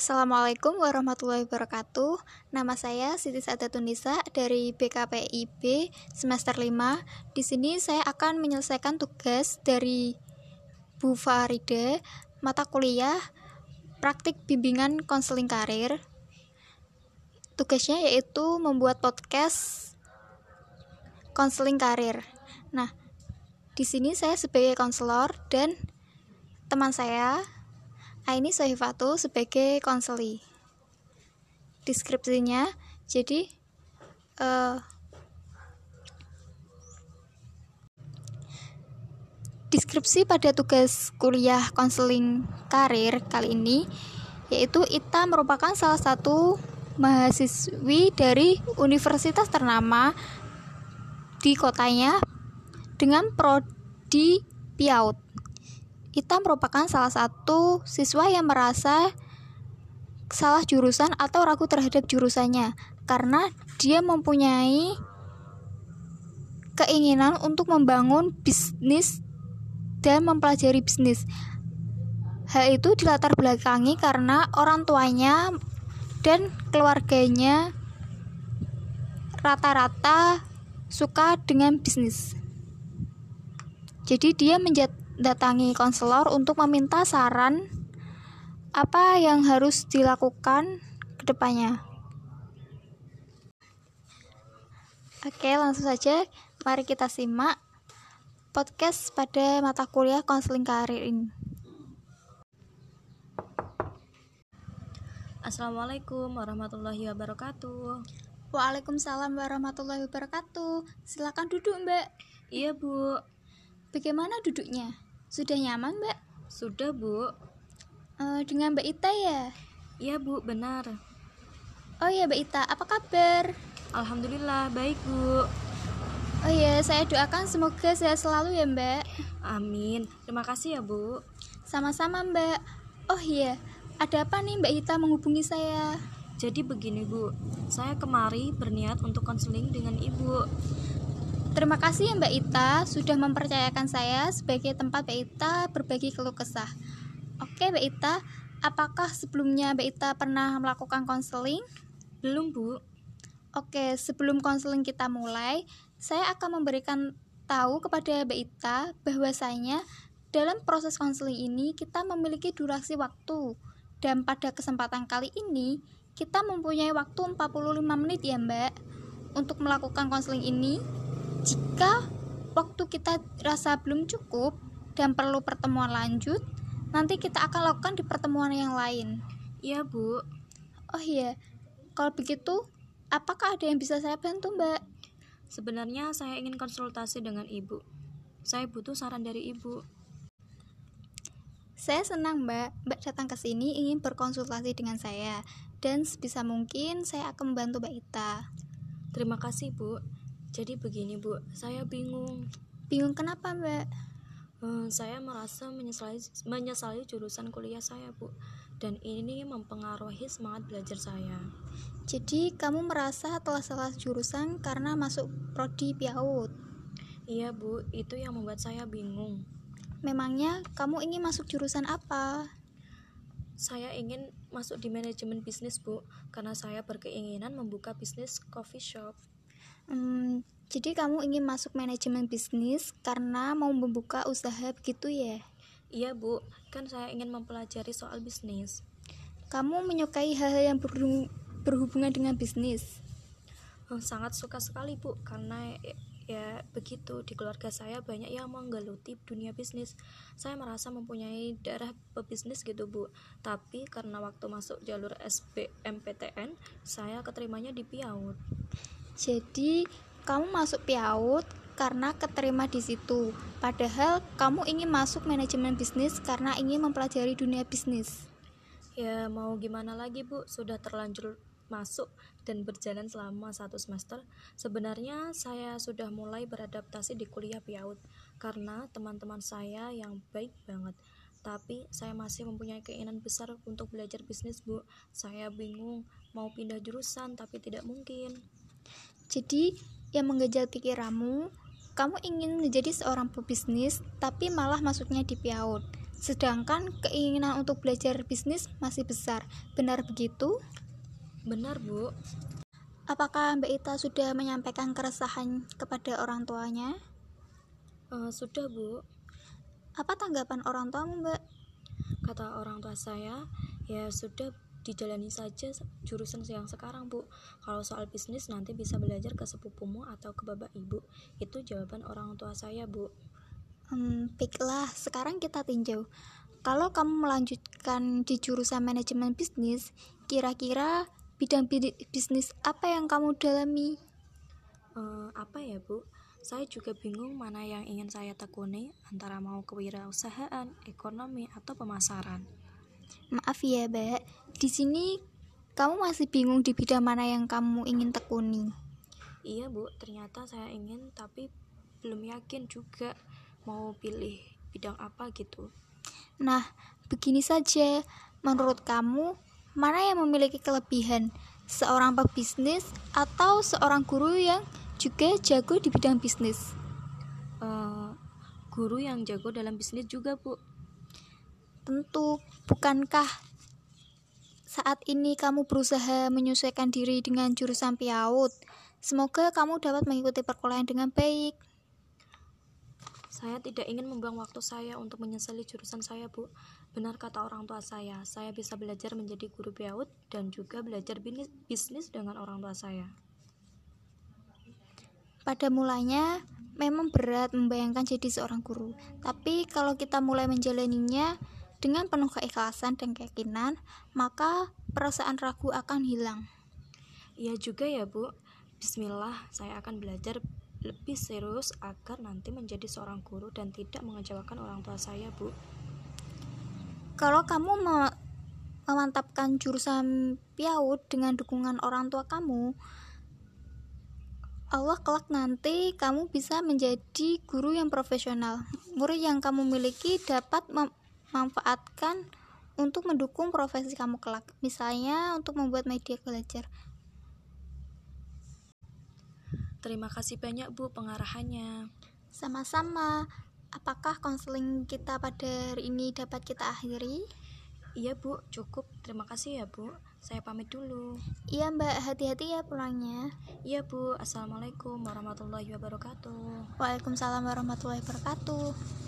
Assalamualaikum warahmatullahi wabarakatuh. Nama saya Siti Sadatunisa dari BKPIB semester 5. Di sini saya akan menyelesaikan tugas dari Bu Farida, mata kuliah Praktik Bimbingan Konseling Karir. Tugasnya yaitu membuat podcast konseling karir. Nah, di sini saya sebagai konselor dan teman saya Aini Sohifatu sebagai konseli. Deskripsinya, jadi uh, deskripsi pada tugas kuliah konseling karir kali ini yaitu Ita merupakan salah satu mahasiswi dari universitas ternama di kotanya dengan prodi PIAUT. Ita merupakan salah satu siswa yang merasa salah jurusan atau ragu terhadap jurusannya karena dia mempunyai keinginan untuk membangun bisnis dan mempelajari bisnis. Hal itu dilatar belakangi karena orang tuanya dan keluarganya rata-rata suka dengan bisnis. Jadi dia menjadi datangi konselor untuk meminta saran apa yang harus dilakukan ke depannya. Oke, langsung saja mari kita simak podcast pada mata kuliah konseling karir ini. Assalamualaikum warahmatullahi wabarakatuh. Waalaikumsalam warahmatullahi wabarakatuh. Silakan duduk, Mbak. Iya, Bu. Bagaimana duduknya? Sudah nyaman, Mbak? Sudah, Bu. Uh, dengan Mbak Ita ya? Iya, Bu, benar. Oh iya, Mbak Ita, apa kabar? Alhamdulillah, baik, Bu. Oh iya, saya doakan semoga sehat selalu ya, Mbak. Amin. Terima kasih ya, Bu. Sama-sama, Mbak. Oh iya, ada apa nih Mbak Ita menghubungi saya? Jadi begini, Bu. Saya kemari berniat untuk konseling dengan Ibu. Terima kasih ya Mbak Ita sudah mempercayakan saya sebagai tempat Mbak Ita berbagi keluh kesah. Oke Mbak Ita, apakah sebelumnya Mbak Ita pernah melakukan konseling? Belum Bu. Oke, sebelum konseling kita mulai, saya akan memberikan tahu kepada Mbak Ita bahwasanya dalam proses konseling ini kita memiliki durasi waktu dan pada kesempatan kali ini kita mempunyai waktu 45 menit ya Mbak untuk melakukan konseling ini jika waktu kita rasa belum cukup dan perlu pertemuan lanjut, nanti kita akan lakukan di pertemuan yang lain. Iya, Bu. Oh iya, kalau begitu, apakah ada yang bisa saya bantu, Mbak? Sebenarnya saya ingin konsultasi dengan Ibu. Saya butuh saran dari Ibu. Saya senang, Mbak. Mbak datang ke sini ingin berkonsultasi dengan saya, dan sebisa mungkin saya akan membantu Mbak Ita. Terima kasih, Bu. Jadi begini bu, saya bingung. Bingung kenapa mbak? Hmm, saya merasa menyesali, menyesali jurusan kuliah saya bu, dan ini mempengaruhi semangat belajar saya. Jadi kamu merasa telah salah jurusan karena masuk prodi PIAUD? Iya bu, itu yang membuat saya bingung. Memangnya kamu ingin masuk jurusan apa? Saya ingin masuk di manajemen bisnis bu, karena saya berkeinginan membuka bisnis coffee shop. Hmm, jadi kamu ingin masuk manajemen bisnis karena mau membuka usaha begitu ya? Iya bu, kan saya ingin mempelajari soal bisnis. Kamu menyukai hal-hal yang berhubungan dengan bisnis? Oh, sangat suka sekali bu, karena ya, ya begitu di keluarga saya banyak yang menggeluti dunia bisnis. Saya merasa mempunyai darah pebisnis gitu bu, tapi karena waktu masuk jalur SBMPTN, saya keterimanya di PIAUD. Jadi, kamu masuk PIAUD karena keterima di situ. Padahal kamu ingin masuk manajemen bisnis karena ingin mempelajari dunia bisnis. Ya, mau gimana lagi, Bu? Sudah terlanjur masuk dan berjalan selama satu semester. Sebenarnya saya sudah mulai beradaptasi di kuliah PIAUD karena teman-teman saya yang baik banget. Tapi saya masih mempunyai keinginan besar untuk belajar bisnis, Bu. Saya bingung mau pindah jurusan tapi tidak mungkin. Jadi, yang menggejal pikiranmu, kamu ingin menjadi seorang pebisnis, tapi malah masuknya di PIAUD. sedangkan keinginan untuk belajar bisnis masih besar. Benar begitu? Benar, Bu. Apakah Mbak Ita sudah menyampaikan keresahan kepada orang tuanya? Uh, sudah, Bu. Apa tanggapan orang tuamu, Mbak? Kata orang tua saya, ya sudah dijalani saja jurusan yang sekarang bu. Kalau soal bisnis nanti bisa belajar ke sepupumu atau ke bapak ibu. Itu jawaban orang tua saya bu. Hmm, baiklah. Sekarang kita tinjau. Kalau kamu melanjutkan di jurusan manajemen bisnis kira-kira bidang bisnis apa yang kamu dalami? Uh, apa ya bu? Saya juga bingung mana yang ingin saya tekuni antara mau kewirausahaan, ekonomi, atau pemasaran. Maaf ya, Mbak. Di sini kamu masih bingung di bidang mana yang kamu ingin tekuni. Iya, Bu. Ternyata saya ingin tapi belum yakin juga mau pilih bidang apa gitu. Nah, begini saja. Menurut kamu, mana yang memiliki kelebihan? Seorang pebisnis atau seorang guru yang juga jago di bidang bisnis? Uh, guru yang jago dalam bisnis juga, Bu. Tentu, bukankah saat ini kamu berusaha menyesuaikan diri dengan jurusan PIAUD? Semoga kamu dapat mengikuti perkuliahan dengan baik. Saya tidak ingin membuang waktu saya untuk menyesali jurusan saya, Bu. Benar kata orang tua saya, saya bisa belajar menjadi guru PIAUD dan juga belajar bisnis dengan orang tua saya. Pada mulanya, memang berat membayangkan jadi seorang guru, tapi kalau kita mulai menjalaninya, dengan penuh keikhlasan dan keyakinan, maka perasaan ragu akan hilang. Iya juga ya, Bu. Bismillah, saya akan belajar lebih serius agar nanti menjadi seorang guru dan tidak mengecewakan orang tua saya, Bu. Kalau kamu me memantapkan jurusan PIAUD dengan dukungan orang tua kamu, Allah kelak nanti kamu bisa menjadi guru yang profesional. Murid yang kamu miliki dapat manfaatkan untuk mendukung profesi kamu kelak, misalnya untuk membuat media belajar. Terima kasih banyak Bu pengarahannya. Sama-sama. Apakah konseling kita pada hari ini dapat kita akhiri? Iya Bu, cukup. Terima kasih ya Bu. Saya pamit dulu. Iya Mbak, hati-hati ya pulangnya. Iya Bu, Assalamualaikum warahmatullahi wabarakatuh. Waalaikumsalam warahmatullahi wabarakatuh.